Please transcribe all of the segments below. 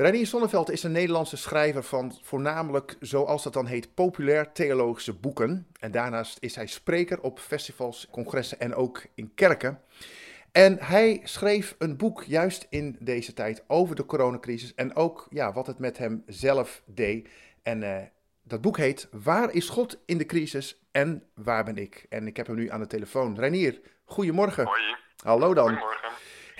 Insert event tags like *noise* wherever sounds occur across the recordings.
Reinier Sonneveld is een Nederlandse schrijver van voornamelijk, zoals dat dan heet, populair theologische boeken. En daarnaast is hij spreker op festivals, congressen en ook in kerken. En hij schreef een boek juist in deze tijd over de coronacrisis en ook ja, wat het met hem zelf deed. En uh, dat boek heet Waar is God in de crisis en waar ben ik? En ik heb hem nu aan de telefoon. Reinier, goedemorgen. Hoi. Hallo dan. Goedemorgen.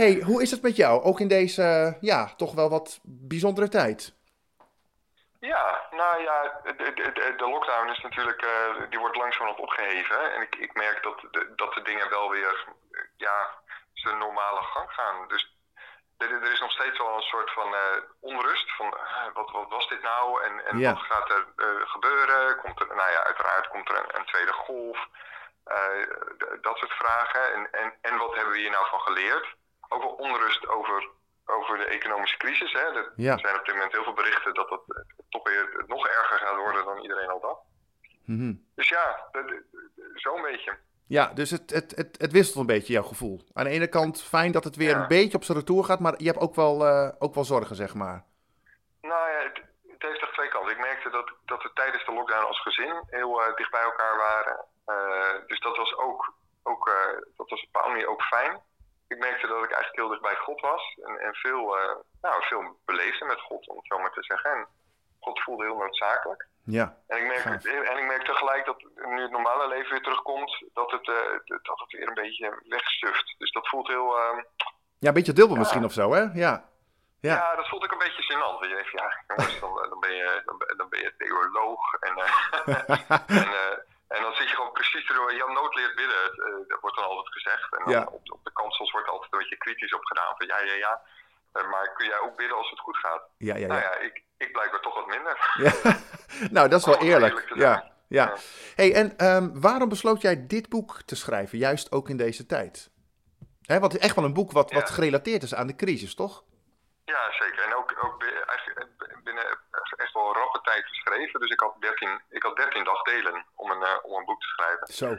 Hey, hoe is het met jou? Ook in deze, ja, toch wel wat bijzondere tijd. Ja, nou ja, de, de, de lockdown is natuurlijk, uh, die wordt langzamerhand opgeheven. En ik, ik merk dat de, dat de dingen wel weer, ja, zijn normale gang gaan. Dus er, er, is nog steeds wel een soort van uh, onrust. Van uh, wat, wat, was dit nou en, en ja. wat gaat er uh, gebeuren? Komt er, nou ja, uiteraard komt er een, een tweede golf. dat soort vragen. En, en, en wat hebben we hier nou van geleerd? Ook wel onrust over, over de economische crisis. Hè? Er ja. zijn op dit moment heel veel berichten dat het toch weer nog erger gaat worden dan iedereen al dacht. Mm -hmm. Dus ja, zo'n beetje. Ja, dus het, het, het, het wisselt een beetje jouw gevoel. Aan de ene kant fijn dat het weer ja. een beetje op zijn retour gaat, maar je hebt ook wel, uh, ook wel zorgen, zeg maar. Nou ja, het, het heeft echt twee kanten. Ik merkte dat, dat we tijdens de lockdown als gezin heel uh, dicht bij elkaar waren. Uh, dus dat was ook, ook dat was op een manier ook fijn. Ik merkte dat ik eigenlijk heel dicht bij God was en, en veel, nou, veel beleefde met God, om het zo maar te zeggen. En God voelde heel noodzakelijk. Ja. En ik, merk, en ik merk tegelijk dat nu het normale leven weer terugkomt, dat het, uh, dat het weer een beetje wegstuft. Dus dat voelt heel. Uh, ja, een beetje dubbel ja. misschien of zo, hè? Ja. Ja. ja, dat voelt ook een beetje gênant. Je denkt, ja, jongens, dan, dan, ben je, dan, dan ben je theoloog. En, uh, *laughs* en, en dan zit je gewoon precies door. Jan Nood leert bidden, dat wordt dan altijd gezegd. En dan ja. op, op de kansels wordt altijd een beetje kritisch op gedaan. Van ja, ja, ja. Maar kun jij ook bidden als het goed gaat? Ja, ja, ja. Nou ja, ik, ik blijkbaar toch wat minder. Ja. *laughs* nou, dat is wel eerlijk. eerlijk te ja. Ja. Hey, en um, waarom besloot jij dit boek te schrijven, juist ook in deze tijd? Hè, want het is echt wel een boek wat, wat gerelateerd is aan de crisis, toch? Ja, zeker. En ook, ook eigenlijk binnen echt wel een rappe tijd geschreven. Dus ik had 13, ik had 13 dagdelen om een, eh, om een boek te schrijven. Zo.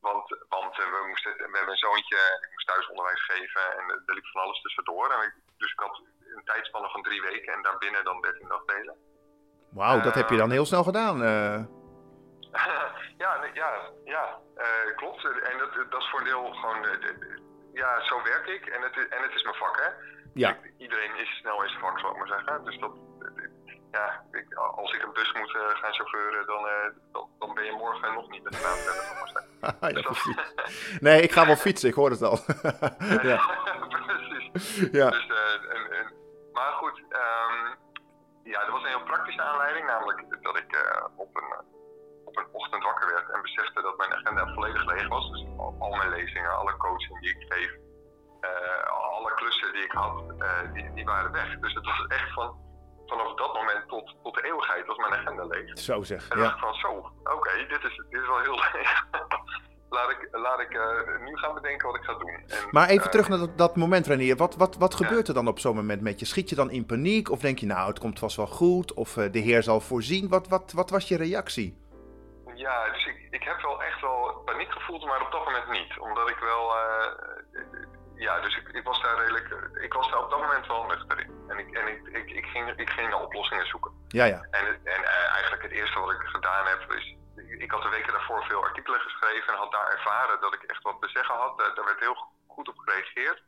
Want, want eh, we, moesten, we hebben een zoontje en ik moest thuis onderwijs geven en er liep van alles tussendoor. En ik, dus ik had een tijdspanne van drie weken en daarbinnen dan 13 dagdelen. Wauw, dat Eh, heb je dan heel snel gedaan. eh. *laughs* ja, ja, ja eh, klopt. En dat, dat is voor een deel gewoon, eh, ja, zo werk ik. En het, is- en het is mijn vak, hè. ja. Iedereen is snel in zijn vak, zal ik maar zeggen. Dus dat, ja, ik, als ik een bus moet eh, gaan chauffeuren, dan, eh, dan, dan ben je morgen nog niet met de naam *laughs* ja, Dus dat- precies. Nee, ik ga wel fietsen, ik hoor het al. *laughs* ja. *laughs* Precies. Ja. Dus, eh, en, en, maar goed, ehm, ja, er was een heel praktische aanleiding, namelijk dat ik op, een, op een ochtend wakker werd en besefte dat mijn agenda volledig leeg was. Dus al, al mijn lezingen, alle coaching die ik geef, alle klussen die ik had, die, die waren weg. Dus het was echt van, vanaf dat moment tot, tot de eeuwigheid was mijn agenda leeg. Zo zeg, En dan dacht ik van zo, oké, dit, is, dit is wel heel leeg. *laughs* laat ik, laat ik eh, nu gaan bedenken wat ik ga doen. En, Maar even eh, terug naar dat, dat moment, Renier. Wat, wat, wat Ja. gebeurt er dan op zo'n moment met je? Schiet je dan in paniek? Of denk je, nou, het komt vast wel goed? Of eh, de Heer zal voorzien? Wat, wat, wat was je reactie? Ja, dus ik, ik heb wel echt wel paniek gevoeld, maar op dat moment niet. Omdat ik wel, ja, dus ik, ik was daar redelijk, ik was daar op dat moment wel nuchter in. En ik, en ik, ik, ik, ging, ik ging naar oplossingen zoeken. Ja, ja. En, en eh, eigenlijk het eerste wat ik gedaan heb is, ik had de weken daarvoor veel artikelen geschreven en had daar ervaren dat ik echt wat te zeggen had. Daar, daar werd heel goed op gereageerd.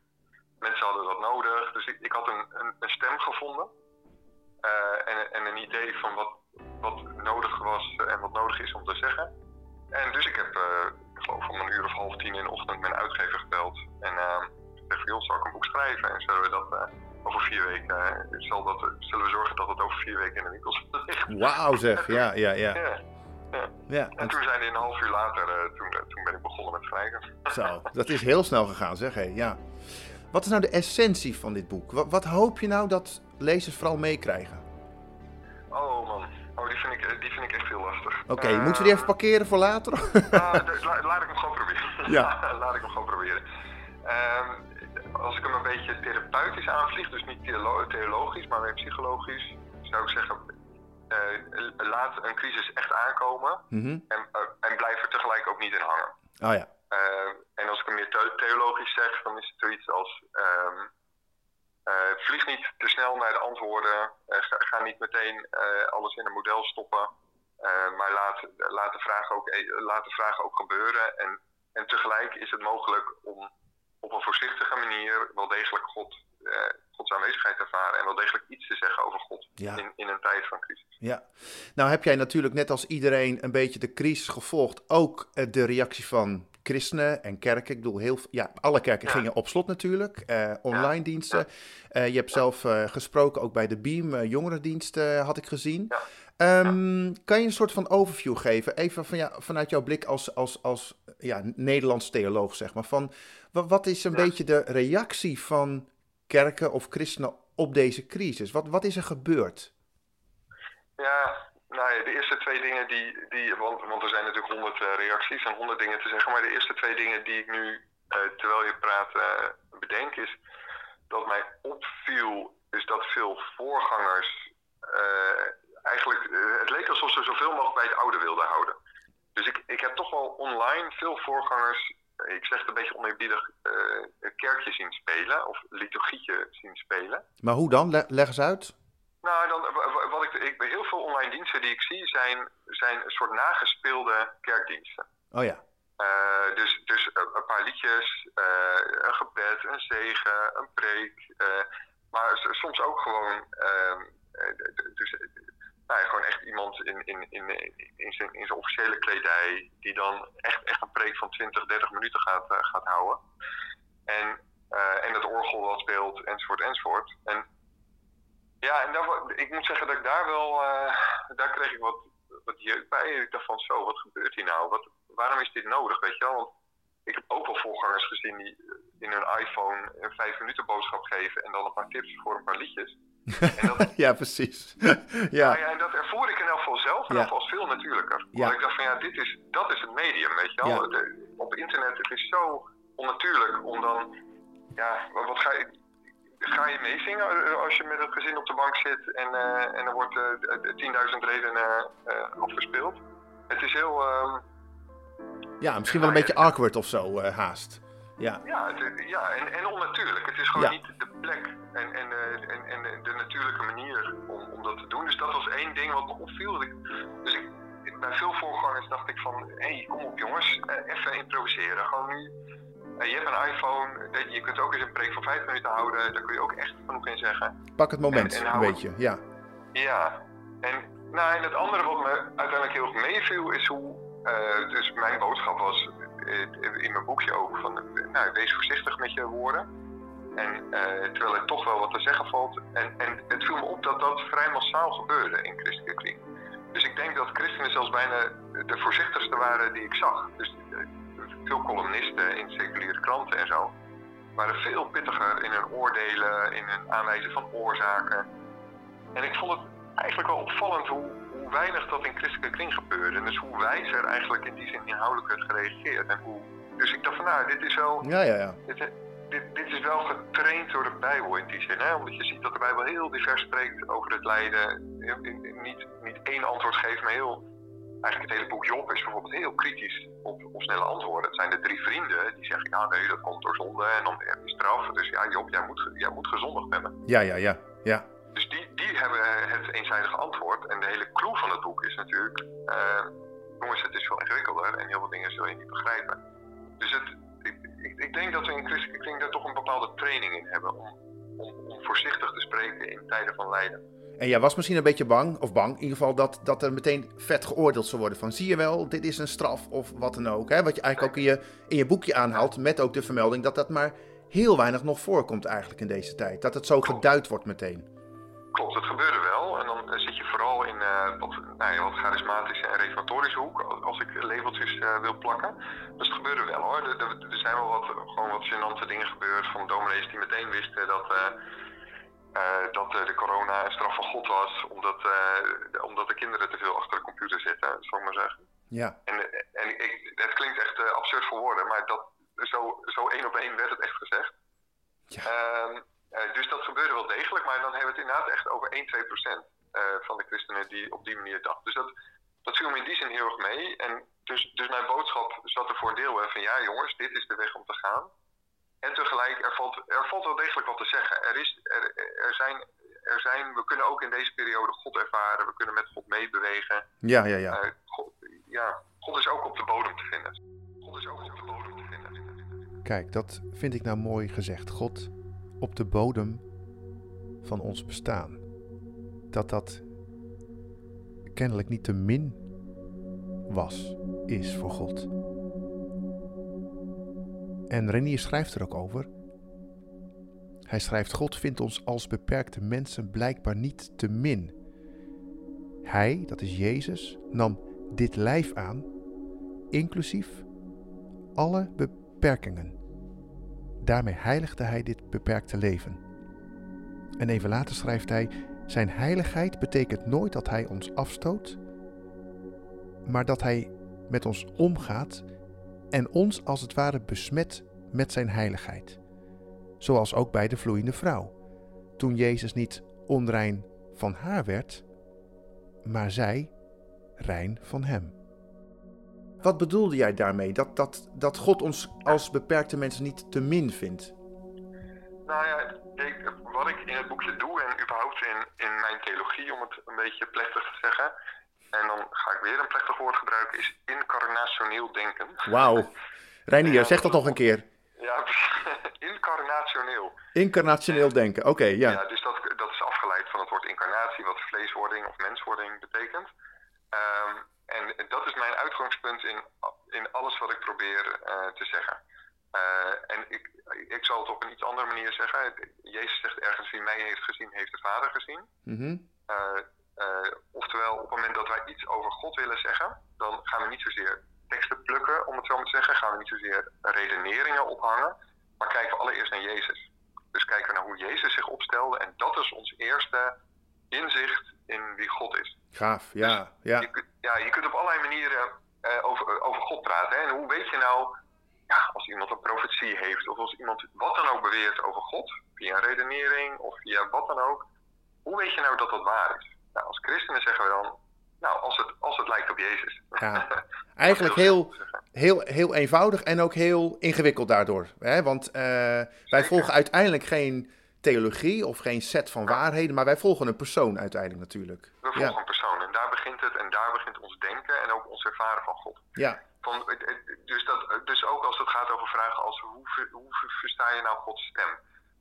Mensen hadden dat nodig, dus ik, ik had een, een, een stem gevonden. Eh, en, en een idee van wat, wat nodig was en wat nodig is om te zeggen. En dus ik heb, eh, ik geloof om een uur of half tien in de ochtend mijn uitgever gebeld. En uh, gezegd, joh, zal ik een boek schrijven? En zullen we dat eh, over vier weken, eh, zal dat, zullen we zorgen dat het over vier weken in de winkels ligt? Wauw zeg, *laughs* ja, ja, ja. Ja. ja. En En toen zijn die een half uur later, eh, toen, eh, toen ben ik begonnen met schrijven. *laughs* zo, dat is heel snel gegaan zeg, hé, ja. Wat is nou de essentie van dit boek? Wat, wat hoop je nou dat lezers vooral meekrijgen? Oh man, oh, die, vind ik, die vind ik echt heel lastig. Oké, moeten we die even parkeren voor later? *laughs* la- laat ik hem gewoon proberen. Ja. laat ik hem gewoon proberen. Ehm, als ik hem een beetje therapeutisch aanvlieg, dus niet theolo- theologisch, maar meer psychologisch, zou ik zeggen, eh, laat een crisis echt aankomen Mhm. en, eh, en blijf er tegelijk ook niet in hangen. Oh ja, Eh, en als ik hem meer the- theologisch zeg, dan is het zoiets als. ehm, eh, vlieg niet te snel naar de antwoorden. ga niet meteen alles in een model stoppen. maar laat, laat, de vraag ook, laat de vraag ook gebeuren. En, en tegelijk is het mogelijk om op een voorzichtige manier wel degelijk God, eh, Gods aanwezigheid ervaren en wel degelijk iets te zeggen over God in, in een tijd van crisis. Ja, nou heb jij natuurlijk net als iedereen een beetje de crisis gevolgd, ook eh, de reactie van christenen en kerken. Ik bedoel, heel, ja, alle kerken gingen op slot natuurlijk, eh, online diensten. Uh, je hebt zelf uh, gesproken ook bij de Beam, jongerendiensten had ik gezien. Um, kan je een soort van overview geven, even van, ja, vanuit jouw blik als, als, als ja, Nederlands theoloog, zeg maar, van wat is een beetje de reactie van kerken of christenen op deze crisis? Wat, wat is er gebeurd? Ja, nou ja, de eerste twee dingen die, die want, want er zijn natuurlijk honderd uh, reacties en honderd dingen te zeggen, maar de eerste twee dingen die ik nu, uh, terwijl je praat, uh, bedenk is dat mij opviel, is dat veel voorgangers eigenlijk, het leek alsof ze zoveel mogelijk bij het oude wilden houden. Dus ik, ik heb toch wel online veel voorgangers ik zeg het een beetje oneerbiedig, uh, een kerkje zien spelen of liturgietje zien spelen. Maar hoe dan? leg eens uit. Nou, dan, wat ik, ik, heel veel online diensten die ik zie zijn, zijn een soort nagespeelde kerkdiensten. Oh ja. Uh, dus dus een paar liedjes, uh, een gebed, een zegen, een preek. maar soms ook gewoon nou gewoon echt iemand in, in, in, in, zijn, in zijn officiële kledij, die dan echt, echt een preek van 20, 30 minuten gaat, uh, gaat houden. En, uh, en het orgel wat speelt, enzovoort, enzovoort. En ja, en daar, ik moet zeggen dat ik daar wel, uh, daar kreeg ik wat, wat jeuk bij. Ik dacht van, zo, wat gebeurt hier nou? Wat, waarom is dit nodig, weet je wel? Want ik heb ook wel voorgangers gezien die in hun iPhone een vijf minuten boodschap geven en dan een paar tips voor een paar liedjes. *laughs* ja, precies. *laughs* ja. Nou ja, en dat ervoer ik in elk geval zelf en ja. als veel natuurlijker. Ja. ik dacht van ja, dit is, dat is het medium, weet je wel. De, op internet, het is zo onnatuurlijk om dan, ja, wat ga je, ga je meezingen als je met het gezin op de bank zit en, uh, en er wordt uh, 10.000 redenen uh, afgespeeld. Het is heel... Uh, ja, misschien wel een beetje awkward of zo, haast. Ja, ja, het, ja en, en onnatuurlijk. Het is gewoon niet de plek en, en, uh, en, en de natuurlijke manier om, om dat te doen. Dus dat was één ding wat me opviel. Dus ik, bij veel voorgangers dacht ik van, hé, hey, kom op jongens, uh, even improviseren. Gewoon nu, uh, je hebt een iPhone, je kunt ook eens een preek van vijf minuten houden, daar kun je ook echt genoeg in zeggen. Pak het moment en, en een beetje, ja. Ja, en, nou, en het andere wat me uiteindelijk heel erg meeviel is hoe, dus mijn boodschap was in mijn boekje ook van, nou, wees voorzichtig met je woorden. En uh, terwijl er toch wel wat te zeggen valt. En, en het viel me op dat dat vrij massaal gebeurde in christelijke kring. Dus ik denk dat christenen zelfs bijna de voorzichtigste waren die ik zag. Dus uh, veel columnisten in seculiere kranten en zo waren veel pittiger in hun oordelen, in hun aanwijzen van oorzaken. En ik vond het eigenlijk wel opvallend hoe, hoe weinig dat in christelijke kring gebeurde. En dus hoe wijzer eigenlijk in die zin inhoudelijk werd gereageerd. En hoe, dus ik dacht van nou, dit is wel... Ja, ja, ja dit, dit is wel getraind door de Bijbel in die zin. Hè? Omdat je ziet dat de Bijbel heel divers spreekt over het lijden. Niet, niet één antwoord geeft, maar heel. Eigenlijk het hele boek Job is bijvoorbeeld heel kritisch op, op snelle antwoorden. Het zijn de drie vrienden die zeggen: Ja, nee, dat komt door zonde en dan heb je straf. Dus ja, Job, jij moet, jij moet gezondigd hebben. Ja, ja, ja. ja. Dus die, die hebben het eenzijdige antwoord. En de hele clue van het boek is natuurlijk: uh, jongens, het is veel ingewikkelder en heel veel dingen zul je niet begrijpen. Dus het, ik denk dat we in christelijke kring daar toch een bepaalde training in hebben om, om, om, voorzichtig te spreken in tijden van lijden. En jij was misschien een beetje bang, of bang in ieder geval, dat, dat er meteen vet geoordeeld zou worden van zie je wel, dit is een straf of wat dan ook. Hè? Wat je eigenlijk ook in je, in je boekje aanhaalt met ook de vermelding dat dat maar heel weinig nog voorkomt eigenlijk in deze tijd. Dat het zo geduid wordt meteen. Klopt, het gebeurde wel. En dan zit je vooral in uh, wat, nou ja, wat charismatische en reformatorische hoek, als ik labeltjes uh, wil plakken. Dus het gebeurde wel hoor. Er, er, zijn wel wat, gewoon wat gênante dingen gebeurd van dominees die meteen wisten dat, uh, dat de corona een straf van God was, omdat, omdat de kinderen te veel achter de computer zitten, zal ik maar zeggen. Ja. En, en ik, het klinkt echt absurd voor woorden, maar dat, zo, zo één op één werd het echt gezegd. Ja. Uh, dus dat gebeurde wel degelijk, maar dan hebben we het inderdaad echt over 1, 2 procent uh, van de christenen die op die manier dachten. Dus dat, dat viel me in die zin heel erg mee. En dus, dus mijn boodschap zat er voor een deel van ja jongens, dit is de weg om te gaan. En tegelijk, er valt, er valt wel degelijk wat te zeggen. Er, is, er, er zijn er zijn, we kunnen ook in deze periode God ervaren. We kunnen met God meebewegen. Ja, ja, ja. Uh, God, ja, God is ook op de bodem te vinden. God is ook op de bodem te vinden. Kijk, dat vind ik nou mooi gezegd. God op de bodem van ons bestaan. Dat dat kennelijk niet te min was, is voor God. En Renier schrijft er ook over. Hij schrijft: God vindt ons als beperkte mensen blijkbaar niet te min. Hij, dat is Jezus, nam dit lijf aan, inclusief alle beperkingen. Daarmee heiligde hij dit beperkte leven. En even later schrijft hij: Zijn heiligheid betekent nooit dat hij ons afstoot, maar dat hij met ons omgaat en ons als het ware besmet met zijn heiligheid. Zoals ook bij de vloeiende vrouw, toen Jezus niet onrein van haar werd, maar zij rein van hem. Wat bedoelde jij daarmee? Dat, dat, dat God ons als beperkte mensen niet te min vindt? Nou ja, ik, wat ik in het boekje doe en überhaupt in, in mijn theologie, om het een beetje plechtig te zeggen, en dan ga ik weer een plechtig woord gebruiken, is incarnationeel denken. Wauw. *laughs* Reinier, zeg dat nog een keer. Ja, *laughs* incarnationeel. Incarnationeel denken, oké, ja. Ja, dus dat, dat is afgeleid van het woord incarnatie, wat vleeswording of menswording betekent. Um, en dat is mijn uitgangspunt in, in alles wat ik probeer uh, te zeggen. Uh, en ik, ik zal het op een iets andere manier zeggen. Jezus zegt ergens: wie mij heeft gezien, heeft de Vader gezien. Mm -hmm. uh, oftewel, op het moment dat wij iets over God willen zeggen, dan gaan we niet zozeer teksten plukken, om het zo maar te zeggen. Gaan we niet zozeer redeneringen ophangen, maar kijken we allereerst naar Jezus. Dus kijken we naar hoe Jezus zich opstelde. En dat is ons eerste inzicht in wie God is. Gaaf, ja. Dus ja. Je, ja, je kunt op allerlei manieren uh, over, over God praten. Hè? En hoe weet je nou, ja, als iemand een profetie heeft, of als iemand wat dan ook beweert over God, via een redenering of via wat dan ook, hoe weet je nou dat dat waar is? Nou, als christenen zeggen we dan, nou, als het, als het lijkt op Jezus. Ja, *laughs* eigenlijk heel, heel, heel eenvoudig en ook heel ingewikkeld daardoor. Hè? Want uh, wij volgen uiteindelijk geen theologie of geen set van waarheden, maar wij volgen een persoon uiteindelijk natuurlijk. We volgen ja. een persoon en daar begint het en daar begint ons denken en ook ons ervaren van God. Ja. Van, dus, dat, dus ook als het gaat over vragen als hoe, hoe versta je nou Gods stem?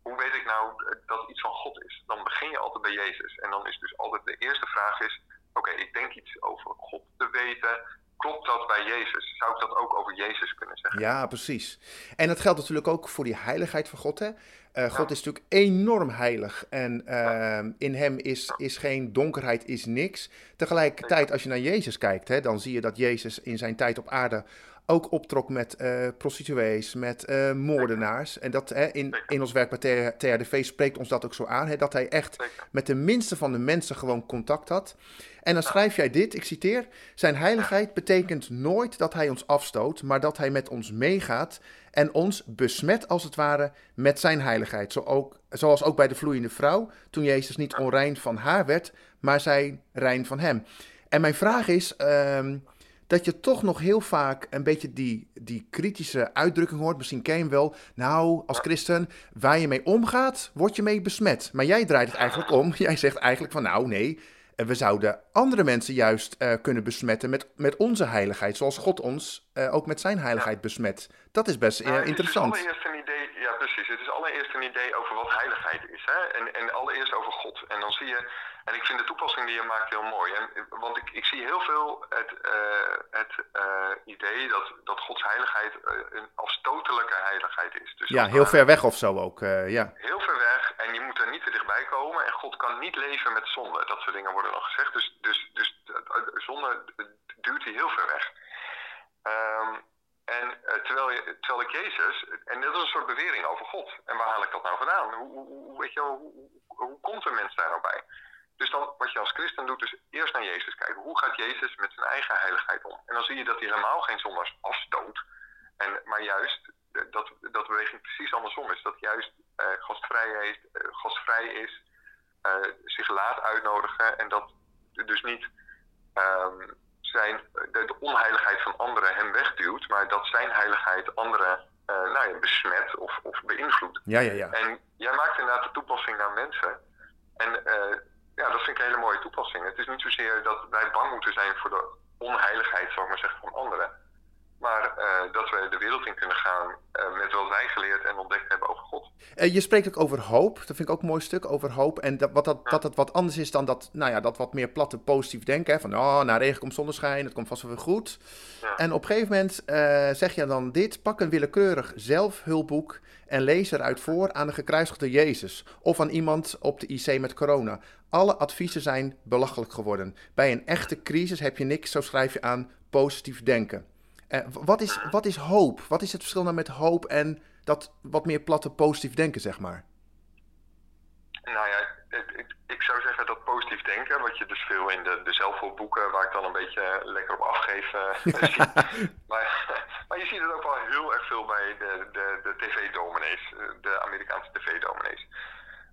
Hoe weet ik nou dat iets van God is? Dan begin je altijd bij Jezus. En dan is dus altijd de eerste vraag is, oké, okay, ik denk iets over God te weten. Klopt dat bij Jezus? Zou ik dat ook over Jezus kunnen zeggen? Ja, precies. En dat geldt natuurlijk ook voor die heiligheid van God. Hè? Uh, God is natuurlijk enorm heilig en uh, in hem is, is geen donkerheid, is niks. Tegelijkertijd, als je naar Jezus kijkt, hè, dan zie je dat Jezus in zijn tijd op aarde ook optrok met uh, prostituees, met uh, moordenaars. En dat hè, in, in ons werk bij THDV spreekt ons dat ook zo aan. Hè, dat hij echt met de minste van de mensen gewoon contact had. En dan schrijf jij dit, ik citeer: Zijn heiligheid betekent nooit dat hij ons afstoot, maar dat hij met ons meegaat en ons besmet als het ware met zijn heiligheid. Zo ook, zoals ook bij de vloeiende vrouw, toen Jezus niet onrein van haar werd, maar zij rein van hem. En mijn vraag is. Uh, dat je toch nog heel vaak een beetje die, die kritische uitdrukking hoort. Misschien ken je hem wel. Nou, als christen, waar je mee omgaat, word je mee besmet. Maar jij draait het eigenlijk om. *laughs* Jij zegt eigenlijk van nou nee, we zouden andere mensen juist uh, kunnen besmetten met, met onze heiligheid. Zoals God ons uh, ook met zijn heiligheid besmet. Dat is best uh, nou, interessant. Het is allereerst een idee, ja precies. Het is allereerst een idee over wat heiligheid is. Hè? En, en allereerst over God. En dan zie je en ik vind de toepassing die je maakt heel mooi. En, want ik, ik zie heel veel het, uh, het uh, idee dat, dat Gods heiligheid uh, een afstotelijke heiligheid is. Dus ja, heel ver weg of zo ook. ja. Heel ver weg en je moet er niet te dichtbij komen. En God kan niet leven met zonde. Dat soort dingen worden nog gezegd. Dus, dus, dus zonde duurt hij heel ver weg. Um, en terwijl, je, terwijl ik Jezus, en dat is een soort bewering over God. En waar haal ik dat nou vandaan? Hoe, hoe, weet je, hoe komt een mens daar nou bij? Dus dan, wat je als christen doet, is eerst naar Jezus kijken. Hoe gaat Jezus met zijn eigen heiligheid om? En dan zie je dat hij helemaal geen zondags afstoot. En, maar juist eh, dat, dat beweging precies andersom is. Dat juist uh, gastvrij, is, uh, gastvrij is uh, zich laat uitnodigen. En dat dus niet um, zijn, de, de, onheiligheid van anderen hem wegduwt. Maar dat zijn heiligheid anderen nou ja, besmet of, of beïnvloedt. Ja, ja, ja. En jij maakt inderdaad de toepassing naar mensen. En ja, dat vind ik een hele mooie toepassing. Het is niet zozeer dat wij bang moeten zijn voor de onheiligheid, zou maar zeggen, van anderen. Maar uh, dat we de wereld in kunnen gaan uh, met wat wij geleerd en ontdekt hebben over God. Uh, je spreekt ook over hoop. Dat vind ik ook een mooi stuk, over hoop. En dat, wat dat, ja. dat het wat anders is dan dat, nou ja, dat wat meer platte positief denken. Hè? Van, oh, na regen komt zonneschijn, het komt vast wel weer goed. Ja. En op een gegeven moment zeg je dan dit. Pak een willekeurig zelfhulpboek en lees eruit voor aan de gekruisigde Jezus. Of aan iemand op de IC met corona. Alle adviezen zijn belachelijk geworden. Bij een echte crisis heb je niks, zo schrijf je aan, positief denken. Uh, wat, is, wat is hoop? Wat is het verschil nou met hoop en dat wat meer platte positief denken, zeg maar? Nou ja, ik, ik zou zeggen dat positief denken, wat je dus veel in de, de zelfhulpboeken, waar ik dan een beetje lekker op afgeef, *laughs* *laughs* uh, maar, *laughs* maar je ziet het ook wel heel erg veel bij de, de, de tv-dominees, de Amerikaanse tv-dominees.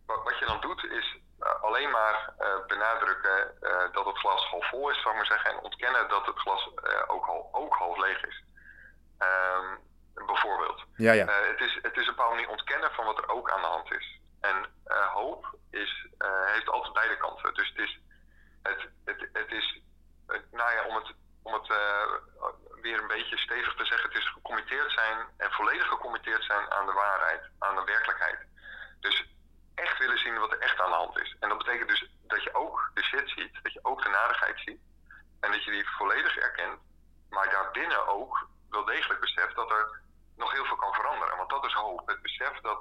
Wat, wat je dan doet is alleen maar uh, benadrukken uh, dat het glas half vol is, zou ik maar zeggen, en ontkennen dat het glas ook, half, ook half leeg is. Um, bijvoorbeeld. Ja, ja. het, is, het is een bepaalde manier ontkennen van wat er ook aan de hand is. En hoop is, heeft altijd beide kanten. Dus het is, het, het, het is nou ja, om het, om het weer een beetje stevig te zeggen, het is gecommitteerd zijn en volledig gecommitteerd zijn aan de waarheid, aan de werkelijkheid. Dus echt willen zien wat er echt aan de hand is. En dat betekent dus dat je ook de shit ziet, dat je ook de narigheid ziet. En dat je die volledig erkent, maar daarbinnen ook wel degelijk beseft dat er nog heel veel kan veranderen. Want dat is hoop. Het besef dat,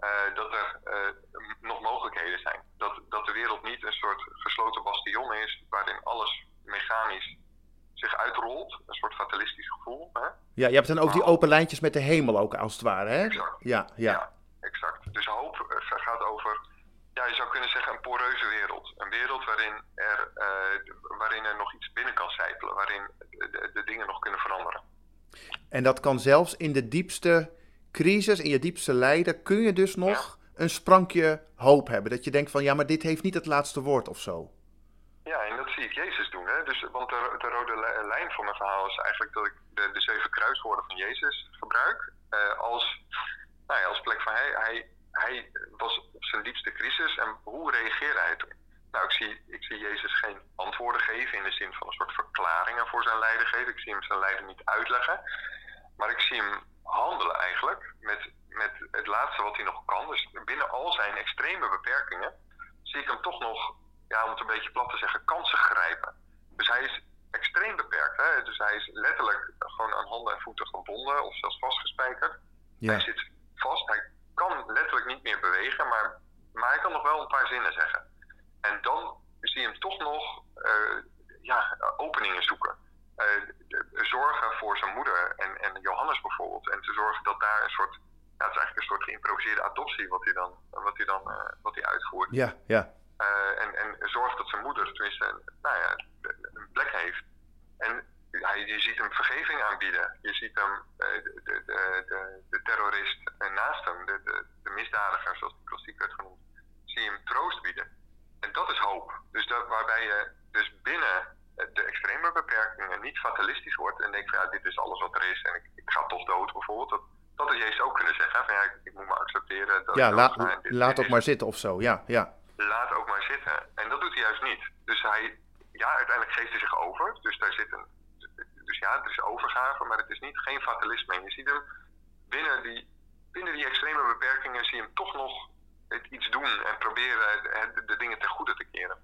uh, dat er uh, nog mogelijkheden zijn. Dat, dat de wereld niet een soort gesloten bastion is waarin alles mechanisch zich uitrolt. Een soort fatalistisch gevoel. Hè? Ja, je hebt dan ook die open lijntjes met de hemel ook als het ware, hè? Exact. Ja, ja. ja exact. Dus hoop ja, je zou kunnen zeggen, een poreuze wereld. Een wereld waarin er, uh, waarin er nog iets binnen kan sijpelen, waarin de, de, dingen nog kunnen veranderen. En dat kan zelfs in de diepste crisis, in je diepste lijden, kun je dus nog ja. een sprankje hoop hebben. Dat je denkt van, ja, maar dit heeft niet het laatste woord of zo. Ja, en dat zie ik Jezus doen. Hè? Dus, want de, de rode lijn van mijn verhaal is eigenlijk dat ik de, de zeven kruiswoorden van Jezus gebruik. Uh, als nou ja, als plek van hij, hij, hij was op zijn diepste crisis en hoe reageerde hij toen? Nou, ik zie, ik zie Jezus geen antwoorden geven in de zin van een soort verklaringen voor zijn lijden geven. Ik zie hem zijn lijden niet uitleggen. Maar ik zie hem handelen eigenlijk met, met het laatste wat hij nog kan. Dus binnen al zijn extreme beperkingen zie ik hem toch nog, ja, om het een beetje plat te zeggen, kansen grijpen. Dus hij is extreem beperkt. Hè? Dus hij is letterlijk gewoon aan handen en voeten gebonden of zelfs vastgespijkerd. Ja. Hij zit vast. Hij kan letterlijk niet meer bewegen, maar, maar hij kan nog wel een paar zinnen zeggen. En dan zie je hem toch nog uh, ja, openingen zoeken. Uh, zorgen voor zijn moeder en, en Johannes bijvoorbeeld. En te zorgen dat daar een soort, ja, het is eigenlijk een soort geïmproviseerde adoptie wat hij dan, wat hij dan uh, wat hij uitvoert. Ja, ja. en, en zorgt dat zijn moeder tenminste nou ja, een plek heeft. En hij, je ziet hem vergeving aanbieden. Je ziet hem, de, de, de, de terrorist naast hem, de, de, de misdadiger, zoals de klassiek werd genoemd, zie je hem troost bieden. En dat is hoop. Dus dat, waarbij je dus binnen de extreme beperkingen niet fatalistisch wordt en denkt van ja, dit is alles wat er is en ik, ik ga toch dood bijvoorbeeld. Dat, dat had Jezus ook kunnen zeggen. Van, ja, ik, ik moet maar accepteren. Dat ja, la, dit, laat ook maar zitten of zo. Ja, ja. Laat ook maar zitten. En dat doet hij juist niet. Dus hij, ja, uiteindelijk geeft hij zich over. Dus daar zit een dus ja, het is overgave, maar het is niet geen fatalisme. En je ziet hem binnen die, binnen die extreme beperkingen, zie je hem toch nog het iets doen en proberen de, de dingen ten goede te keren.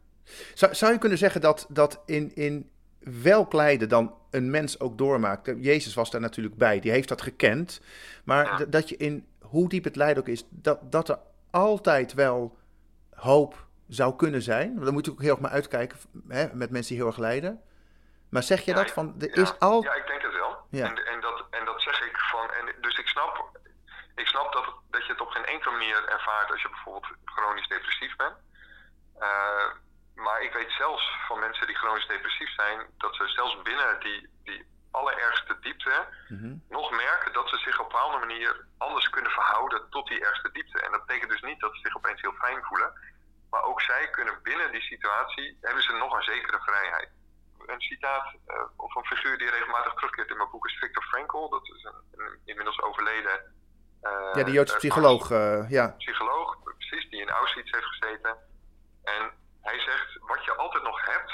Zou, zou je kunnen zeggen dat, dat in, in welk lijden dan een mens ook doormaakt. Jezus was daar natuurlijk bij, die heeft dat gekend. Maar ja. dat je in hoe diep het lijden ook is, dat, dat er altijd wel hoop zou kunnen zijn. Dan moet je ook heel erg maar uitkijken hè, met mensen die heel erg lijden. Maar zeg je ja, dat van, er ja, is al... Ja, ik denk het wel. En, en, dat, en dat zeg ik van, en dus ik snap, ik snap dat, dat je het op geen enkele manier ervaart als je bijvoorbeeld chronisch depressief bent. Uh, maar ik weet zelfs van mensen die chronisch depressief zijn, dat ze zelfs binnen die, die allerergste diepte mm -hmm. nog merken dat ze zich op een bepaalde manier anders kunnen verhouden tot die ergste diepte. En dat betekent dus niet dat ze zich opeens heel fijn voelen. Maar ook zij kunnen binnen die situatie, hebben ze nog een zekere vrijheid een citaat uh, of een figuur die regelmatig terugkeert in mijn boek is Victor Frankl. Dat is een, een inmiddels overleden. Uh, ja, de Joodse psycholoog. Uh, ja. Psycholoog, precies, die in Auschwitz heeft gezeten. En hij zegt, wat je altijd nog hebt,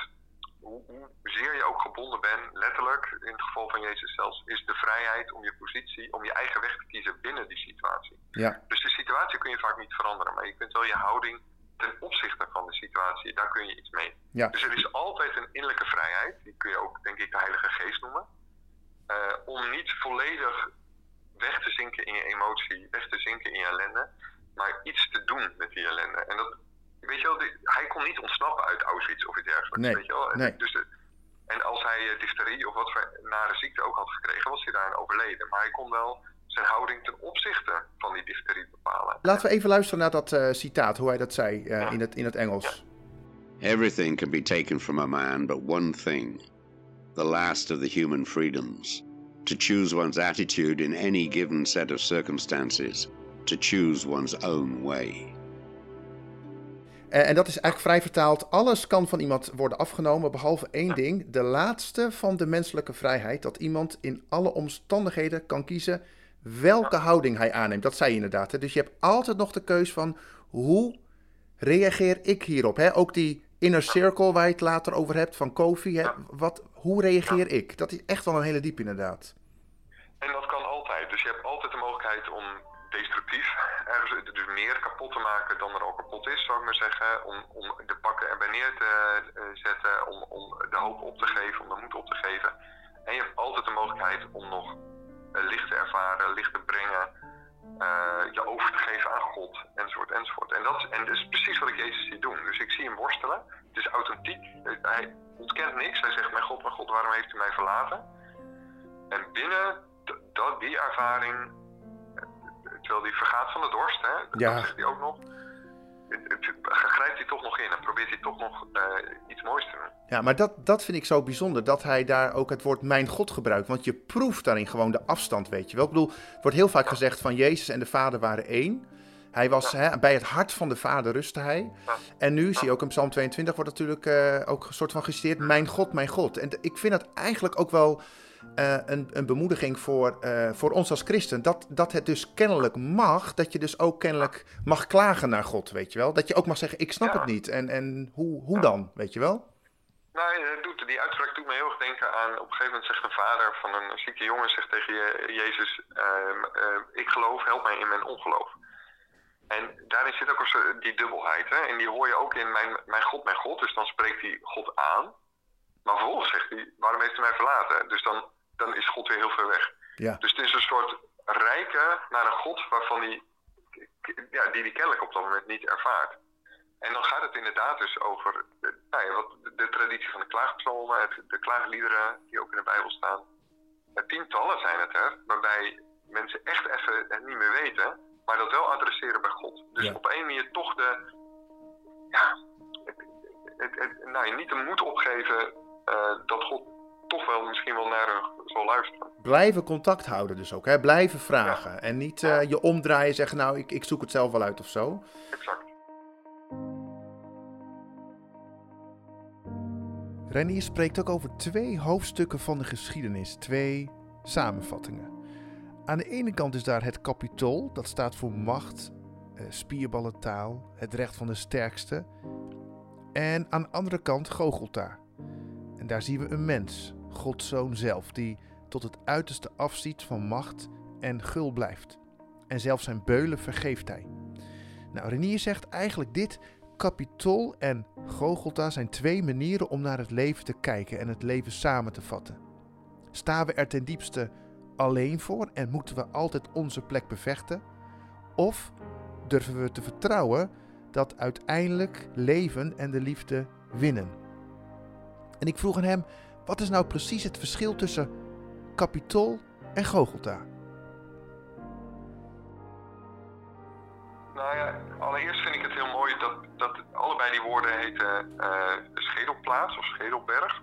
hoe, hoezeer je ook gebonden bent, letterlijk, in het geval van Jezus zelfs, is de vrijheid om je positie, om je eigen weg te kiezen binnen die situatie. Ja. Dus de situatie kun je vaak niet veranderen, maar je kunt wel je houding ten opzichte van de situatie, daar kun je iets mee. Ja. Dus er is altijd een innerlijke vrijheid, die kun je ook denk ik de Heilige Geest noemen, uh, om niet volledig weg te zinken in je emotie, weg te zinken in je ellende, maar iets te doen met die ellende. En dat, weet je wel, hij kon niet ontsnappen uit Auschwitz of iets dergelijks. Nee, weet je wel? nee. Dus de, en als hij uh, difterie of wat voor nare ziekte ook had gekregen, was hij daarin overleden. Maar hij kon wel zijn houding ten opzichte van die difterie bepalen. Laten we even luisteren naar dat uh, citaat, hoe hij dat zei uh, ja. in, het, in het Engels. Ja. Everything can be taken from a man, but one thing, the last of the human freedoms, to choose one's attitude in any given set of circumstances, to choose one's own way. En dat is eigenlijk vrij vertaald. Alles kan van iemand worden afgenomen, behalve één ding. De laatste van de menselijke vrijheid. Dat iemand in alle omstandigheden kan kiezen welke houding hij aanneemt. Dat zei je inderdaad. Hè? Dus je hebt altijd nog de keus van hoe reageer ik hierop? Hè? Ook die inner circle waar je het later over hebt van Kofi. Hè? Wat, hoe reageer ik? Dat is echt wel een hele diep inderdaad. En dat kan altijd. Dus je hebt altijd de mogelijkheid om destructief ergens dus meer kapot te maken dan er al kapot is, zou ik maar zeggen. Om, om de pakken erbij neer te uh, zetten, om, om de hoop op te geven, om de moed op te geven. En je hebt altijd de mogelijkheid om nog uh, licht te ervaren, licht te brengen, uh, je over te geven aan God, enzovoort, enzovoort. En dat, is, en dat precies wat ik Jezus zie doen. Dus ik zie hem worstelen. Het is authentiek. Hij ontkent niks. Hij zegt, mijn God, mijn God, waarom heeft u mij verlaten? En binnen dat, die ervaring terwijl die vergaat van de dorst, hè? Ja. Dat zegt hij ook nog. Grijpt hij toch nog in en probeert hij toch nog uh, iets moois te doen. Ja, maar dat, dat vind ik zo bijzonder, dat hij daar ook het woord mijn God gebruikt. Want je proeft daarin gewoon de afstand, weet je wel. Ik bedoel, het wordt heel vaak ja. gezegd van Jezus en de Vader waren één. Hij was ja. hè, bij het hart van de Vader rustte hij. Ja. En nu zie je ook in Psalm 22 wordt natuurlijk uh, ook een soort van geciteerd, mijn God, mijn God. En ik vind dat eigenlijk ook wel uh, een, een, bemoediging voor, uh, voor ons als christen. Dat, dat het dus kennelijk mag, dat je dus ook kennelijk mag klagen naar God, weet je wel. Dat je ook mag zeggen, ik snap Ja. het niet. En, en hoe, hoe dan, weet je wel? Nou, het doet, die uitspraak doet me heel erg denken aan... Op een gegeven moment zegt een vader van een zieke jongen... zegt tegen je, Jezus, ehm, eh, ik geloof, help mij in mijn ongeloof. En daarin zit ook een die dubbelheid. Hè? En die hoor je ook in mijn, mijn God, mijn God. Dus dan spreekt hij God aan. Maar vervolgens zegt hij, waarom heeft hij mij verlaten? Dus dan, dan is God weer heel ver weg. Ja. Dus het is een soort rijken naar een God waarvan die, ja, die die kennelijk op dat moment niet ervaart. En dan gaat het inderdaad dus over nou ja, wat, de traditie van de klaagpsalmen, het- de klaagliederen die ook in de Bijbel staan. Tientallen zijn het er, waarbij mensen echt even het niet meer weten, maar dat wel adresseren bij God. Dus Ja. op een manier toch de, ja, het, nou, ja, niet de moed opgeven eh, dat God toch wel misschien wel naar hen zal luisteren. Blijven contact houden dus ook, hè? Blijven vragen. En niet eh, je omdraaien en zeggen, nou, ik, ik zoek het zelf wel uit of zo. Exact. Renier spreekt ook over twee hoofdstukken van de geschiedenis, twee samenvattingen. Aan de ene kant is daar het kapitool, dat staat voor macht, eh, spierballentaal, het recht van de sterkste. En aan de andere kant Gogolta. En daar zien we een mens, Gods zoon zelf, die tot het uiterste afziet van macht en gul blijft. En zelfs zijn beulen vergeeft hij. Nou, Renier zegt eigenlijk dit Kapitol en Gogolta zijn twee manieren om naar het leven te kijken en het leven samen te vatten. Staan we er ten diepste alleen voor en moeten we altijd onze plek bevechten? Of durven we te vertrouwen dat uiteindelijk leven en de liefde winnen? En ik vroeg aan hem, wat is nou precies het verschil tussen Kapitol en Gogolta? Nou ja, allereerst vind ik het heel mooi dat, dat allebei die woorden heten eh, schedelplaats of schedelberg.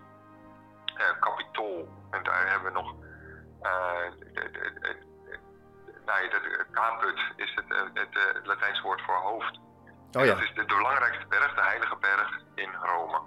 Capitool, en daar hebben we nog. eh, de- de- de- de- nou ja, de caput is het, het, het Latijnse woord voor hoofd. Oh ja, Dat is de, de belangrijkste berg, de heilige berg in Rome.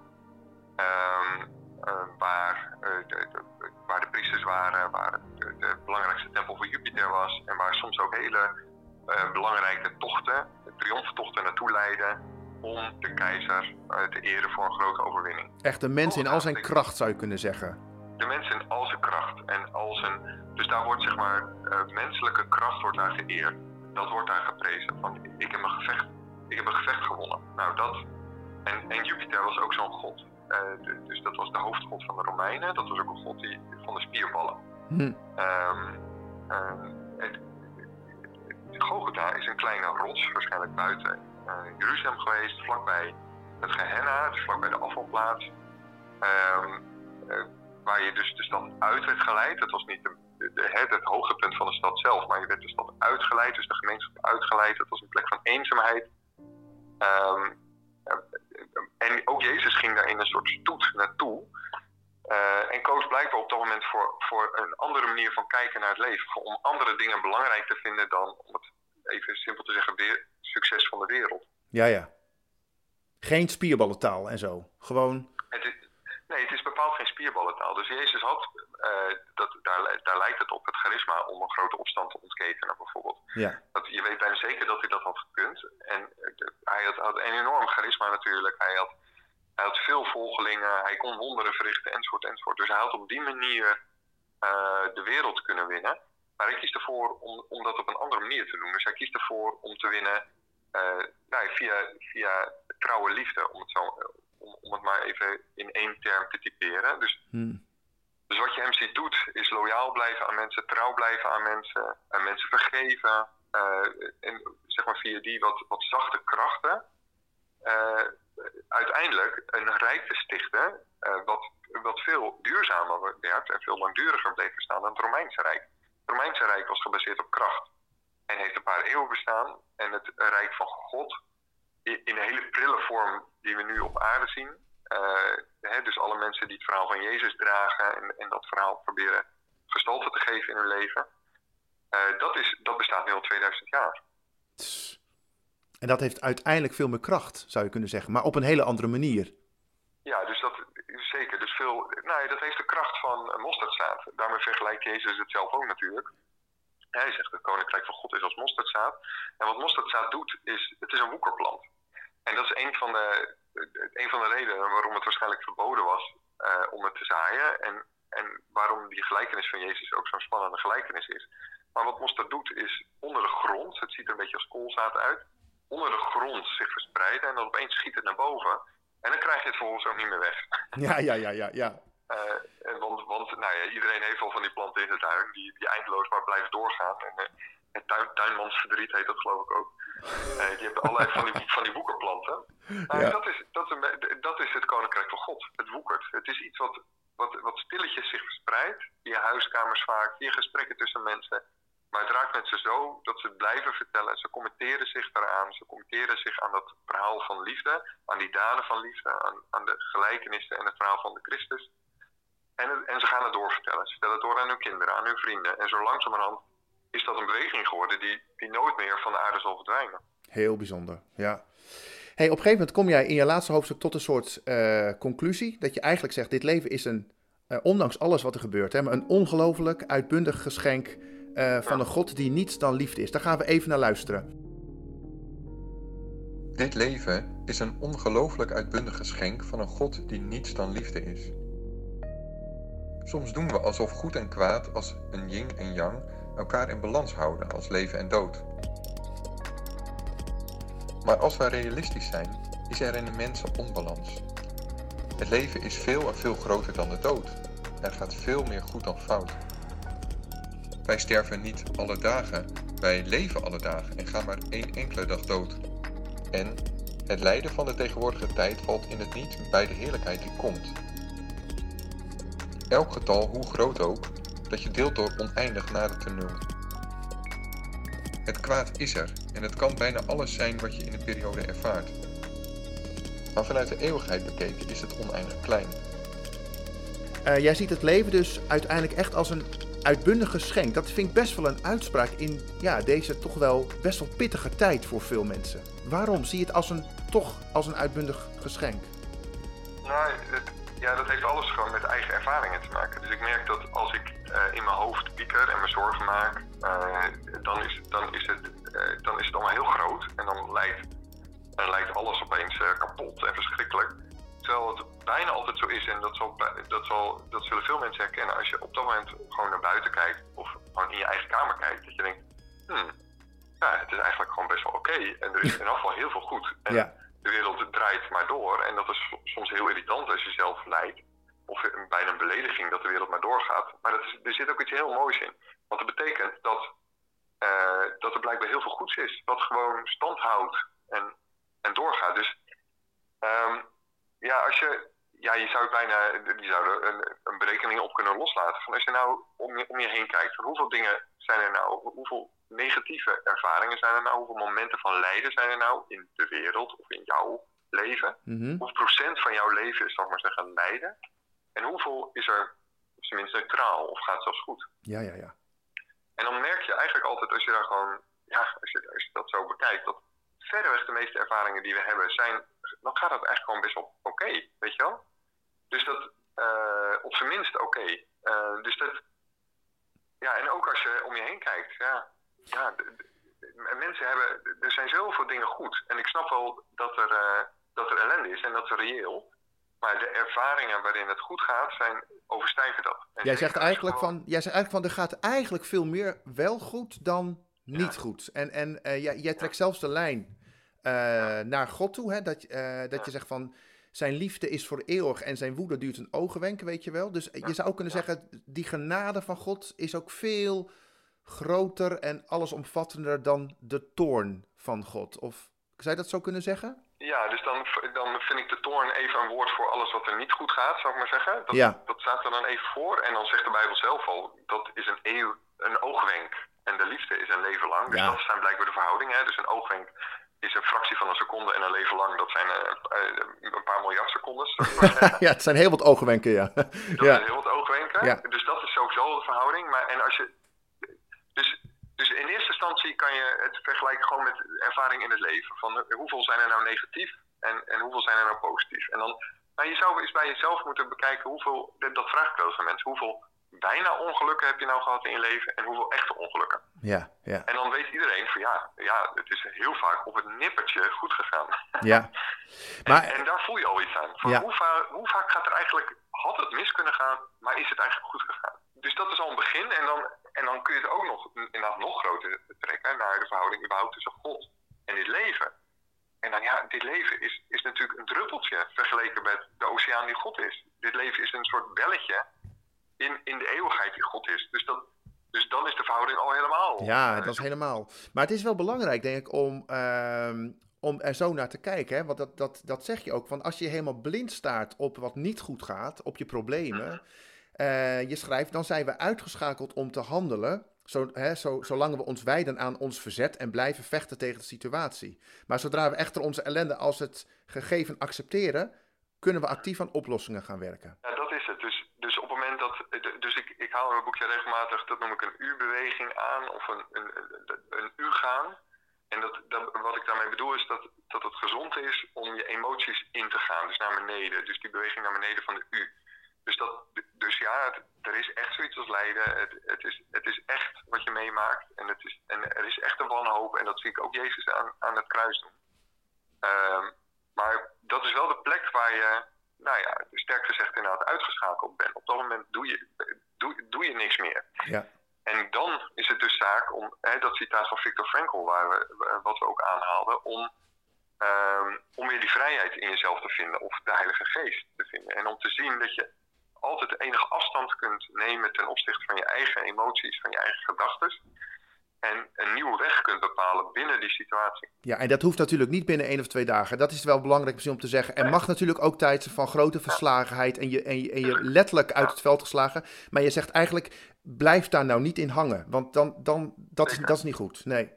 Ehm, eh, waar, eh, de, de- waar de priesters waren, waar de, de belangrijkste tempel voor Jupiter was. En waar soms ook hele eh, belangrijke tochten, triomftochten naartoe leiden. om de keizer te eren voor een grote overwinning. Echt een mens in al zijn kracht zou je kunnen zeggen. De mens in al zijn kracht en al zijn. Dus daar wordt zeg maar menselijke kracht wordt daar geëerd. Dat wordt daar geprezen. Van ik heb een gevecht, ik heb een gevecht gewonnen. Nou dat. En, en Jupiter was ook zo'n god. De, dus dat was de hoofdgod van de Romeinen. Dat was ook een god die, van de spierballen. Hm. Um, het, Gogota is een kleine rots, waarschijnlijk buiten uh, Jeruzalem geweest, vlakbij het Gehenna, dus vlakbij de afvalplaats. Um, uh, waar je dus de stad uit werd geleid. Dat was niet de, de, het, het hoogtepunt van de stad zelf, maar je werd de stad uitgeleid, dus de gemeenschap uitgeleid. Dat was een plek van eenzaamheid. Um, en ook Jezus ging daar in een soort stoet naartoe. Uh, en koos blijkbaar op dat moment voor, voor een andere manier van kijken naar het leven. Om andere dingen belangrijk te vinden dan, om het even simpel te zeggen, weer succes van de wereld. Ja, ja. Geen spierballentaal en zo. Gewoon. Het is, nee, het is bepaald geen spierballentaal. Dus Jezus had, uh, dat, daar, daar lijkt het op, het charisma om een grote opstand te ontketenen bijvoorbeeld. Ja. Dat, je weet bijna zeker dat hij dat had gekund. En uh, hij had, had een enorm charisma natuurlijk. Hij had hij had veel volgelingen, hij kon wonderen verrichten, enzovoort, enzovoort. Dus hij had op die manier uh, de wereld kunnen winnen. Maar hij kiest ervoor om, om dat op een andere manier te doen. Dus hij kiest ervoor om te winnen nou, via, via trouwe liefde, om het, zo, om, om het maar even in één term te typeren. Dus, hmm. dus wat je hem ziet doet, is loyaal blijven aan mensen, trouw blijven aan mensen, en mensen vergeven. Uh, en zeg maar via die wat, wat zachte krachten uiteindelijk een rijk te stichten uh, wat, wat veel duurzamer werd en veel langduriger bleef bestaan dan het Romeinse Rijk. Het Romeinse Rijk was gebaseerd op kracht en heeft een paar eeuwen bestaan. En het Rijk van God, in een hele prille vorm die we nu op aarde zien, uh, hè, dus alle mensen die het verhaal van Jezus dragen en, en dat verhaal proberen gestalte te geven in hun leven, uh, dat, is, dat bestaat nu al 2000 jaar. En dat heeft uiteindelijk veel meer kracht, zou je kunnen zeggen, maar op een hele andere manier. Ja, dus dat zeker. Dus veel, nou, dat heeft de kracht van een mosterdzaad. Daarmee vergelijkt Jezus het zelf ook natuurlijk. Hij zegt het koninkrijk van God is als mosterdzaad. En wat mosterdzaad doet, is het is een woekerplant. En dat is een van de, een van de redenen waarom het waarschijnlijk verboden was uh, om het te zaaien. En, en waarom die gelijkenis van Jezus ook zo'n spannende gelijkenis is. Maar wat mosterd doet, is onder de grond, het ziet er een beetje als koolzaad uit onder de grond zich verspreiden en dan opeens schiet het naar boven. En dan krijg je het vervolgens ook niet meer weg. Ja, ja, ja, ja. ja. Uh, want want nou ja, iedereen heeft al van die planten in de tuin die, die eindeloos maar blijven doorgaan. En, uh, tuin, tuinmansverdriet heet dat geloof ik ook. Uh, je hebt allerlei van die, van die woekerplanten. Ja. dat, is, dat, is een, dat is het koninkrijk van God. Het woekert. Het is iets wat, wat, wat stilletjes zich verspreidt. Via huiskamers vaak, via gesprekken tussen mensen. Maar het raakt mensen zo dat ze het blijven vertellen. Ze commenteren zich daaraan. Ze commenteren zich aan dat verhaal van liefde. Aan die daden van liefde. Aan, aan de gelijkenissen en het verhaal van de Christus. En, en ze gaan het doorvertellen. Ze vertellen het door aan hun kinderen, aan hun vrienden. En zo langzamerhand is dat een beweging geworden die, die nooit meer van de aarde zal verdwijnen. Heel bijzonder, ja. Hey, op een gegeven moment kom jij in je laatste hoofdstuk tot een soort uh, conclusie. Dat je eigenlijk zegt, dit leven is een, uh, ondanks alles wat er gebeurt, hè, maar een ongelooflijk uitbundig geschenk uh, van een God die niets dan liefde is. Daar gaan we even naar luisteren. Dit leven is een ongelooflijk uitbundig geschenk van een God die niets dan liefde is. Soms doen we alsof goed en kwaad als een yin en yang elkaar in balans houden als leven en dood. Maar als wij realistisch zijn, is er in de mensen onbalans. Het leven is veel en veel groter dan de dood. Er gaat veel meer goed dan fout. Wij sterven niet alle dagen, wij leven alle dagen en gaan maar één enkele dag dood. En het lijden van de tegenwoordige tijd valt in het niet bij de heerlijkheid die komt. Elk getal, hoe groot ook, dat je deelt door oneindig nadert de nul. Het kwaad is er en het kan bijna alles zijn wat je in een periode ervaart. Maar vanuit de eeuwigheid bekeken is het oneindig klein. Uh, jij ziet het leven dus uiteindelijk echt als een uitbundig geschenk. Dat vind ik best wel een uitspraak in ja, deze toch wel best wel pittige tijd voor veel mensen. Waarom zie je het als een, toch als een uitbundig geschenk? Nou, het, ja, dat heeft alles gewoon met eigen ervaringen te maken. Dus ik merk dat als ik uh, in mijn hoofd pieker en me zorgen maak, uh, dan, is, dan, is het, uh, dan is het allemaal heel groot. En dan En dan lijkt alles opeens eh, kapot en verschrikkelijk. Terwijl het bijna altijd zo is, en dat, zal, dat, zal, dat zullen veel mensen herkennen, als je op dat moment gewoon naar buiten kijkt of gewoon in je eigen kamer kijkt, dat je denkt, hmm, ja, het is eigenlijk gewoon best wel oké. En er is in afval heel veel goed. En de wereld draait maar door. En dat is soms heel irritant als je zelf lijdt. Of bijna een belediging dat de wereld maar doorgaat. Maar er zit ook iets heel moois in. Want dat betekent dat, uh, dat er blijkbaar heel veel goeds is. Wat gewoon stand houdt en, en doorgaat. Dus um, ja, als je, ja, je zou bijna, die zouden een, een berekening op kunnen loslaten. Van als je nou om je, om je heen kijkt, van hoeveel dingen zijn er nou, hoeveel negatieve ervaringen zijn er nou, hoeveel momenten van lijden zijn er nou in de wereld of in jouw leven? Mhm. Hoeveel procent van jouw leven is, zal ik maar zeggen, lijden? En hoeveel is er tenminste neutraal of gaat zelfs goed? Ja, ja, ja. En dan merk je eigenlijk altijd als je daar gewoon, ja, als je, als je dat zo bekijkt, dat verreweg de meeste ervaringen die we hebben zijn, dan gaat het eigenlijk gewoon best wel oké, weet je wel? Dus dat, uh, op zijn minst oké. Uh, dus dat, ja, en ook als je om je heen kijkt, ja, ja mensen hebben, er zijn zoveel dingen goed. En ik snap wel dat er, uh, dat er ellende is en dat is reëel. Maar de ervaringen waarin het goed gaat, zijn, overstijgen dat. En jij zegt, eigenlijk van, jij zegt eigenlijk van, er gaat eigenlijk veel meer wel goed dan niet ja. goed. En, en uh, jij, jij trekt ja. zelfs de lijn ja. naar God toe, hè? dat, uh, dat je zegt van, zijn liefde is voor eeuwig en zijn woede duurt een ogenwenk, weet je wel. Dus je zou kunnen zeggen, die genade van God is ook veel groter en allesomvattender dan de toorn van God. Of zou je dat zo kunnen zeggen? Ja, dus dan, dan vind ik de toorn even een woord voor alles wat er niet goed gaat, zou ik maar zeggen. Dat, ja. dat staat er dan even voor. En dan zegt de Bijbel zelf al, dat is een, eeuw, een oogwenk. En de liefde is een leven lang. Dus Ja. dat zijn blijkbaar de verhoudingen. Dus een oogwenk is een fractie van een seconde en een leven lang, dat zijn uh, uh, een paar miljard secondes. *laughs* ja, het zijn heel wat oogwenken, ja. Dat *laughs* ja. zijn heel wat oogwenken. Ja. Dus dat is sowieso de verhouding. Maar en als je, dus, dus in eerste instantie kan je het vergelijken gewoon met ervaring in het leven. Van eh, hoeveel zijn er nou negatief en, en hoeveel zijn er nou positief. En dan, nou, je zou eens bij jezelf moeten bekijken hoeveel, dat, dat vraag ik wel eens aan mensen, hoeveel bijna ongelukken heb je nou gehad in je leven en hoeveel echte ongelukken. Ja, ja. En dan weet iedereen van ja, ja het is heel vaak op het nippertje goed gegaan. Ja. *laughs* Maar, en, en, daar voel je al iets aan. Van Ja. hoe, va hoe vaak gaat er eigenlijk, had het mis kunnen gaan, maar is het eigenlijk goed gegaan? Dus dat is al een begin en dan, en dan kun je het ook nog, inderdaad nog groter trekken naar de verhouding überhaupt tussen God en dit leven. En dan ja, dit leven is, is natuurlijk een druppeltje vergeleken met de oceaan die God is. Dit leven is een soort belletje in, in de eeuwigheid die God is. Dus, dat, dus dan is de verhouding al helemaal. Ja, dat is helemaal. Maar het is wel belangrijk, denk ik, om, uh, om er zo naar te kijken. Hè? Want dat, dat, dat zeg je ook. Van als je helemaal blind staart op wat niet goed gaat, op je problemen. Uh, je schrijft, dan zijn we uitgeschakeld om te handelen. Zo, hè, zo, zolang we ons wijden aan ons verzet en blijven vechten tegen de situatie. Maar zodra we echter onze ellende als het gegeven accepteren, kunnen we actief aan oplossingen gaan werken. Ja, dat is het. Dus, moment dat. Dus ik, ik haal in mijn boekje regelmatig, dat noem ik een U-beweging aan, of een, een, een, U-gaan. En dat, dat, wat ik daarmee bedoel is dat, dat het gezond is om je emoties in te gaan, dus naar beneden. Dus die beweging naar beneden van de U. Dus, dat, dus ja, er is echt zoiets als lijden. Het, het, is, het is echt wat je meemaakt. En, het is, en er is echt een wanhoop. En dat zie ik ook Jezus aan, aan het kruis doen. Um, maar dat is wel de plek waar je, nou ja, sterk gezegd inderdaad uitgeschakeld bent. Op dat moment doe je, doe, doe je niks meer. Ja. En dan is het dus zaak om, hè, dat citaat van Viktor Frankl, waar we, wat we ook aanhaalden, om, um, om weer die vrijheid in jezelf te vinden. Of de Heilige Geest te vinden. En om te zien dat je altijd enige afstand kunt nemen ten opzichte van je eigen emoties, van je eigen gedachten. En een nieuwe weg kunt bepalen binnen die situatie. Ja, en dat hoeft natuurlijk niet binnen één of twee dagen. Dat is wel belangrijk misschien om te zeggen. Er mag natuurlijk ook tijd van grote verslagenheid en je, en je, en je letterlijk uit het veld geslagen. Maar je zegt eigenlijk, blijf daar nou niet in hangen. Want dan, dan, dat, is, dat is niet goed. Nee.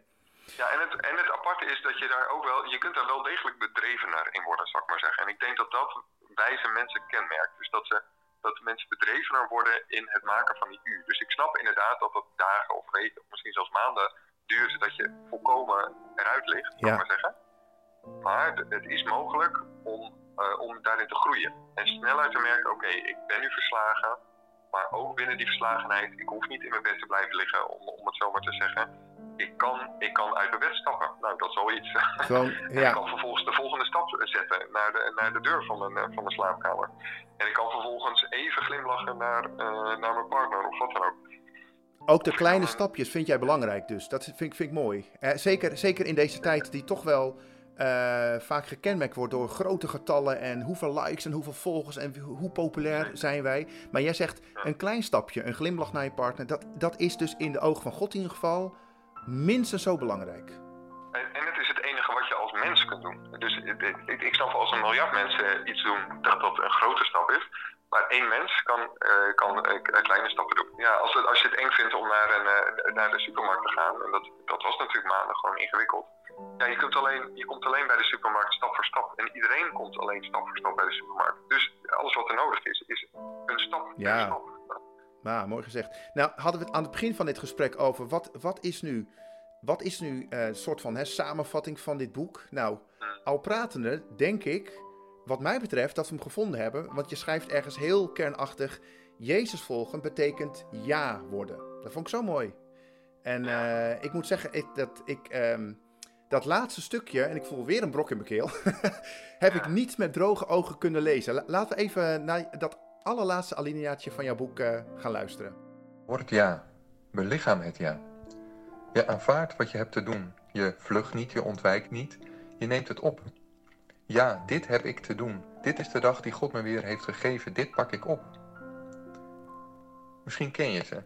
Ja, en het, en het aparte is dat je daar ook wel, je kunt daar wel degelijk bedrevener in worden, zou ik maar zeggen. En ik denk dat dat wijze mensen kenmerkt. Dus dat ze dat mensen bedrevener worden in het maken van die uur. Dus ik snap inderdaad dat het dagen of weken, of misschien zelfs maanden duurt dat je volkomen eruit ligt, ja. maar zeggen. Maar het is mogelijk om, uh, om daarin te groeien. En sneller te merken, oké, okay, ik ben nu verslagen, maar ook binnen die verslagenheid, ik hoef niet in mijn bed te blijven liggen, om, om het zo maar te zeggen. Ik kan, ik kan uit mijn bed stappen. Nou, dat is al iets. Gewoon, En *laughs* ja. ik kan vervolgens de volgende stap zetten naar de, naar de deur van mijn, eh, van mijn slaapkamer. En ik kan vervolgens even glimlachen naar, eh, naar mijn partner of wat dan ook. Ook de kleine stapjes vind jij belangrijk dus. Dat vind, ik- vind ik mooi. Eh, zeker, zeker in deze tijd die toch wel eh, vaak gekenmerkt wordt door grote getallen en hoeveel likes en hoeveel volgers en hoe, hoe populair zijn wij. Maar jij zegt een klein stapje, een glimlach naar je partner, dat, dat is dus in de ogen van God in ieder geval minstens zo belangrijk. En, het is het enige wat je als mens kunt doen. Dus ik, ik, snap als een miljard mensen iets doen, dat dat een grote stap is. Maar één mens kan, eh, kan eh, kleine stappen doen. Ja, als, het, als je het eng vindt om naar, een, eh, naar de supermarkt te gaan, en dat, dat was natuurlijk maandag gewoon ingewikkeld. Ja, je, kunt alleen, je komt alleen bij de supermarkt stap voor stap. En iedereen komt alleen stap voor stap bij de supermarkt. Dus alles wat er nodig is, is een stap per Ja. stap. Nou, mooi gezegd. Nou, hadden we het aan het begin van dit gesprek over wat, wat is nu, wat is nu eh, een soort van hè, samenvatting van dit boek? Nou, al pratende, denk ik, wat mij betreft, dat we hem gevonden hebben. Want je schrijft ergens heel kernachtig: Jezus volgen betekent ja worden. Dat vond ik zo mooi. En eh, ik moet zeggen, ik, dat ik. ehm, dat laatste stukje, en ik voel weer een brok in mijn keel, *laughs* heb ik niet met droge ogen kunnen lezen. La- laten we even naar dat allerlaatste alineaatje van jouw boek eh, gaan luisteren. Word ja. Belichaam het ja. Je aanvaardt wat je hebt te doen. Je vlucht niet, je ontwijkt niet. Je neemt het op. Ja, dit heb ik te doen. Dit is de dag die God me weer heeft gegeven. Dit pak ik op. Misschien ken je ze.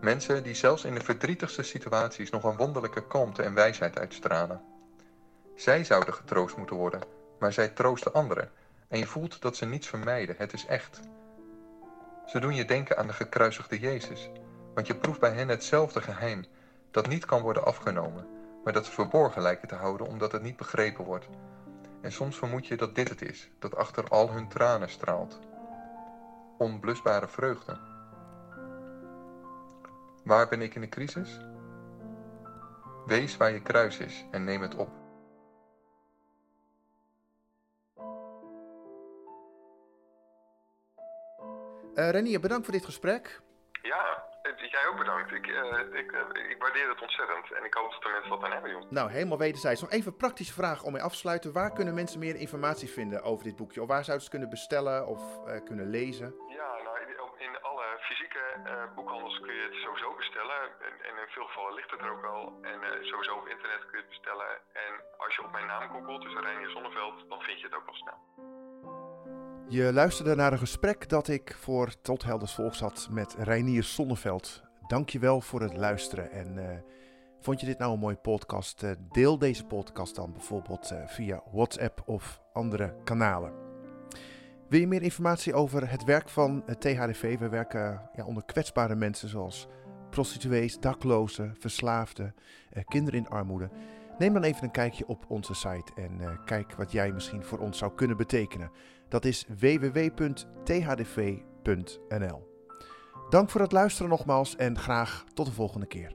Mensen die zelfs in de verdrietigste situaties nog een wonderlijke kalmte en wijsheid uitstralen. Zij zouden getroost moeten worden, maar zij troosten anderen. En je voelt dat ze niets vermijden. Het is echt. Ze doen je denken aan de gekruisigde Jezus, want je proeft bij hen hetzelfde geheim, dat niet kan worden afgenomen, maar dat ze verborgen lijken te houden omdat het niet begrepen wordt. En soms vermoed je dat dit het is, dat achter al hun tranen straalt. Onblusbare vreugde. Waar ben ik in de crisis? Wees waar je kruis is en neem het op. Eh Renier, bedankt voor dit gesprek. Ja, jij ook bedankt. Ik, eh, ik, eh, ik waardeer het ontzettend. En ik hoop dat de mensen wat aan hebben, joh. Nou, helemaal wederzijds. Nog even een praktische vraag om mee af te sluiten. Waar kunnen mensen meer informatie vinden over dit boekje? Of waar zouden ze het kunnen bestellen of kunnen lezen? Ja, nou, in, alle fysieke boekhandels kun je het sowieso bestellen. En, en in veel gevallen ligt het er ook wel. En sowieso op internet kun je het bestellen. En als je op mijn naam googelt, dus Reinier Zonneveld, dan vind je het ook wel snel. Je luisterde naar een gesprek dat ik voor Tot Helders Volks had met Reinier Sonneveld. Dankjewel voor het luisteren. En eh, vond je dit nou een mooie podcast? Eh, deel deze podcast dan bijvoorbeeld eh, via WhatsApp of andere kanalen. Wil je meer informatie over het werk van het THDV? We werken ja, onder kwetsbare mensen zoals prostituees, daklozen, verslaafden, kinderen in armoede. Neem dan even een kijkje op onze site en kijk wat jij misschien voor ons zou kunnen betekenen. Dat is www.thdv.nl. Dank voor het luisteren nogmaals en graag tot de volgende keer.